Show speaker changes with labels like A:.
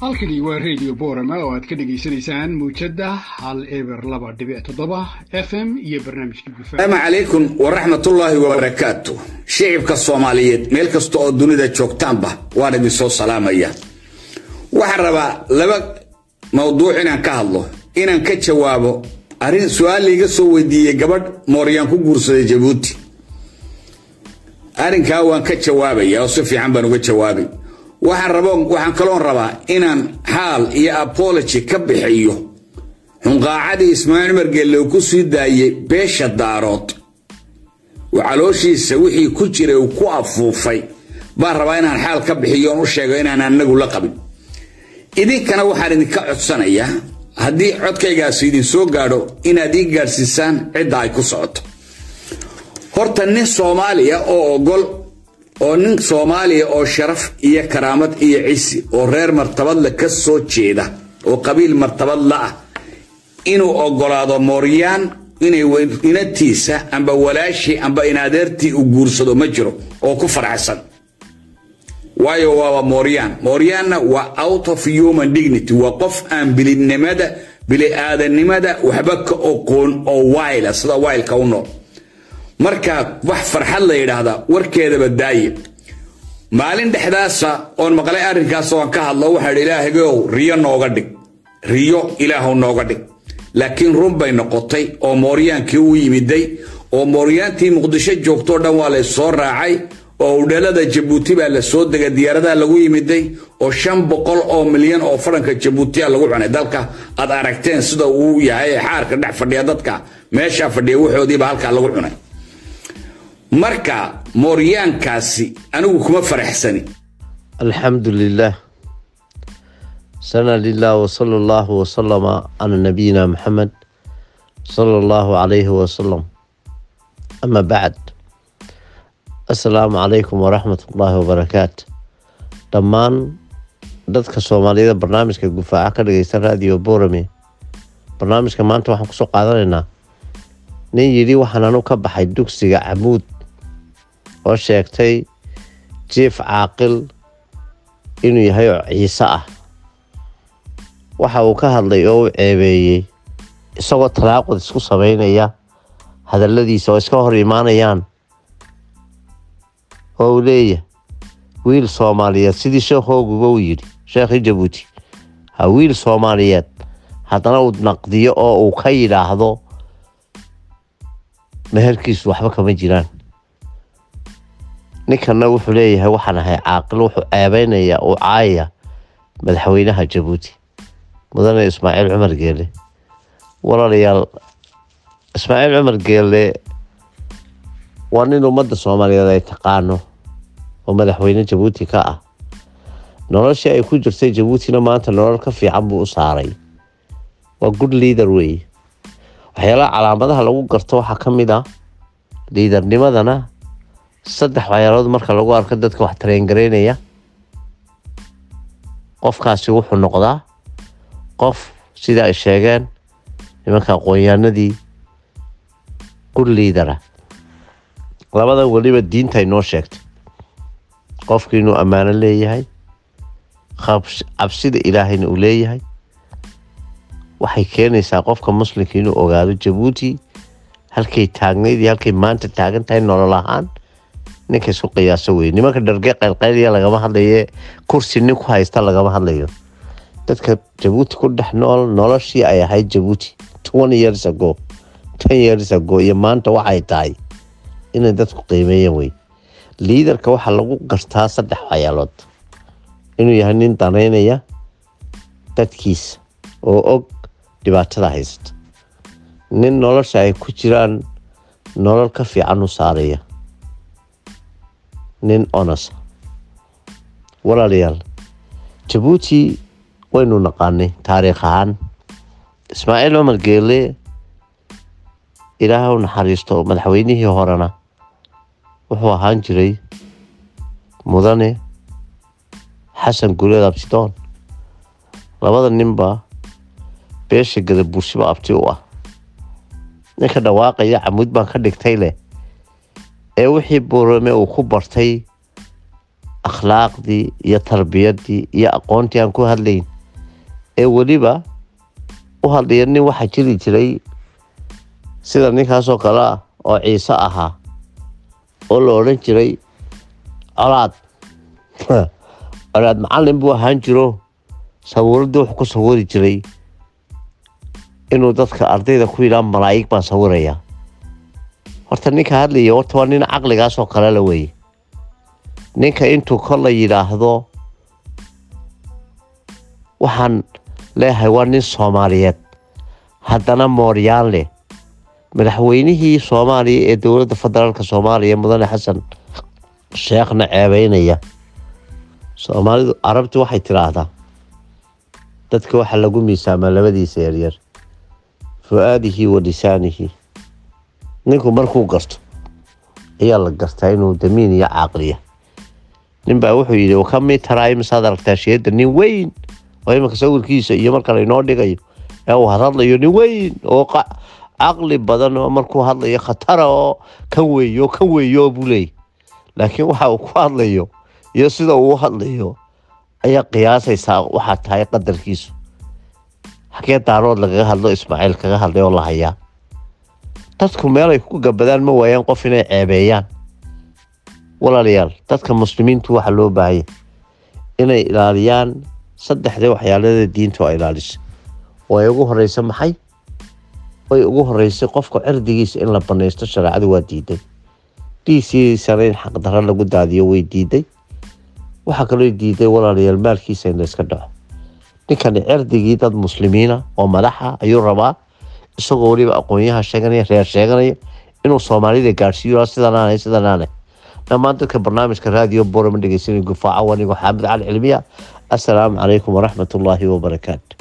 A: halkani waa radio borama oo aad ka dhegaysanaysaan muujadda hal eber laba dhibic toddoba f m iyo barnaamijka
B: asalaamu calaykum waraxmatullaahi wabarakaatu shicibka soomaaliyeed meel kasta oo dunida joogtaanba waan idin soo salaamaya. Waxaan rabaa laba mawduuc inaan ka hadlo inaan ka jawaabo arrin su'aal liiga soo weydiiyey gabadh mooryaan ku guursaday jabuuti. Arrinkaa waan ka jawaabaya oo si fiican baan uga jawaabay waxaan rabo waxaan kaloon rabaa inaan xaal iyo apology ka bixiyo. Xunqaacadii ismaaciil uu ku sii daayey beesha daarood. Oo calooshiisa wixii ku jiray uu ku afuufay. Baan rabaa inaan xaal ka bixiyo oon u sheego inaan anagu la qabin. Idinkana waxaan idinka codsanayaa haddii codkaygaasi idin soo gaadho inaad ii gaadhsiisaan cidda ay ku socoto. Horta nin soomaaliya oo ogol oo nin soomaaliya oo sharaf iyo karaamad iyo cisi oo reer martabadle ka soo jeeda oo qabiil martabadla ah inuu ogolaado mooryaan inay inatiisa amba walaashii amba inadeertii uu guursado ma jiro oo ku faraxsan. Waayo waaba mooryaan. Mooryaanna waa out of human dignity waa qof aan bilinimada bili-aadanimada waxba ka oqoon oo wayla sida waylka u nool marka wax farxad la yidhaahdaa warkeedaba daaye maalin dhexdaasa oon maqlay arrinkaas oon ka hadlo waxaa idhi ilaahagow riyo nooga dhig. Riyo ilaahu nooga dhig. Laakiin run bay noqotay oo mooryaankii u yimiday oo mooryaantii muqdisho joogtoo dhan waa la soo raacay oo udhalada jabuuti baa la soo degay diyaaradaha lagu yimiday oo shan boqol oo milyan oo faranka jabuutiya lagu cunay. Dalka aad aragteen sida uu yahay xaarka dhex fadhiya dadka meeshaa fadhiya waxoodiiba halkaa lagu cunay marka mooryaankaasi anigu kuma faraxsani.
C: Alxamdu lilah sana lilah wsala allahu wasalama cala nabiyina maxamed sala allahu calayhi wasalam ama bacd assalaamu calaykum waraxmat ullaahi wabarakaat dhammaan dadka soomaaliyada barnaamijka gufaaca ka dhageysta radio borame barnaamijka maanta waxaan ku soo qaadanaynaa nin yidhi waxaan anu ka baxay dugsiga camuud oo sheegtay jief caaqil inuu yahay oo ciise ah. Waxa uu ka hadlay oo u ceebeeyey isagoo talaaqud isku sameynaya hadalladiisa oo iska hor imaanayaan oo uu leeyahay wiil soomaaliyeed sidii sheekhooguba uu yidhi sheekhii jabuuti ha wiil soomaaliyeed haddana uu naqdiyo oo uu ka yidhaahdo meherkiisu waxba kama jiraan ninkanna wuxuu leeyahay waxaan ahay caaqil wuxuu ceebeynayaa uu caayaya madaxweynaha jabuuti mudane ismaaciil cumar geele. Walaalayaal ismaaciil cumar geele waa nin ummadda soomaaliyeed ay taqaano oo madaxweyne jabuuti ka ah. Noloshii ay ku jirtay jabuutina maanta nolol ka fiican buu u saaray. Waa good leader weeye waxyaalaha calaamadaha lagu garto waxaa ka mid ah liidarnimadana saddex waxyaalood marka lagu arko dadka wax tareengareynaya qofkaasi wuxuu noqdaa qof sida ay sheegeen nimanka aqoonyahanadii liidara labadan weliba diinta ay noo sheegtay. Qofki inuu ammaano leeyahay cabsida ilaahayna uu leeyahay. Waxay keenaysaa qofka muslimka inuu ogaado jabuuti halkay taagnayd iyo halkay maanta taagan tahay nolol ahaan ninka isku qiyaaso wey nimanka dharge qaylqaylya lagama hadlaye kursi nin ku haysta lagama hadlayo. Dadka jabuuti ku dhex nool noloshii ay ahayd jabuuti twenty years ago ten years ago iyo maanta waxay tahay inay dadku qiimeeyeen wey liidarka waxaa lagu gartaa saddex waxyaalood inuu yahay nin danaynaya dadkiisa oo og dhibaatada haysta. Nin nolosha ay ku jiraan nolol ka fiican u saaraya nin onosa walaalayaal jabuuti waynu naqaanay taariikh ahaan ismaaciil cumar geele ilaaha u naxariisto madaxweynihii horena wuxuu ahaan jiray mudane xasan guuleed absidoon. Labada ninba beesha gadabuurshiba abti u ah. Ninka dhawaaqaya camuud baan ka dhigtay leh ee wixii buurame uu ku bartay akhlaaqdii iyo tarbiyadii iyo aqoontii aan ku hadlayn ee weliba u hadlaya nin waxaa jiri jiray sida ninkaasoo kale ah oo ciise ahaa oo la odhan jiray colaad. Colaad macalin buu ahaan jiro sawiradii wuxuu ku sawiri jiray inuu dadka ardayda ku yidhaha malaa'ig baan sawiraya horta ninka hadlaya horta waa nin caqligaasoo kale la weeye ninka intuu kol la yidhaahdo waxaan leeyahay waa nin soomaaliyeed. Haddana mooryaan leh. Madaxweynihii soomaaliya ee dowladda federaalka soomaaliya mudane xasan sheekhna ceebeynaya soomaalidu carabtu waxay tidhaahdaa dadka waxaa lagu miisaamaa labadiisa yaryar. Fu-aadihi wa lisaanihi ninku markuu garto ayaa la gartaa inuu damiin iyo caaqliya ninbaa wuxuu yidhi wakami taraa imisaad aragtaa sheeda nin weyn. Oo iminka sawirkiisa iyo marka laynoo dhigayo ee uu hadlayo nin weyn oo caqli badan oo markuu hadlayo khatara oo kan weeyo kan weeyo buu leeyay. Laakiin waxa uu ku hadlayo iyo sida uu hadlayo ayaa qiyaasaysaa waxaa tahay qadarkiisu. Xagee daarood lagaga hadlo ismaaciil kaga hadlay oo la hayaa dadku meelay ku gabadaan ma waayaan qof inay ceebeeyaan. Walaalayaal dadka muslimiintu waxaa loo baahaya inay ilaaliyaan saddexda waxyaalada diintu ay ilaaliso. Oo ay ugu horeysa maxay? Ay ugu horeysay qofka cirdigiisa in la banaysto shareecadu waa diiday. Dhiisiisana in xaqdarro lagu daadiyo way diiday. Waxaa kaloo diiday walaalayaal maalkiisa in layska dhaco. Ninkani cirdigii dad muslimiina oo madaxa ayuu rabaa isagoo weliba aqoonyaha sheeganaya reer sheeganaya inuu soomaalida gaadhsiiyo sidanaane sidanaane dhammaan dadka barnaamijka raadiyo borama dhegeysanay gufaaco wanigoo xaamid cali cilmiya assalaamu calaykum waraxmat ullaahi wabarakaatu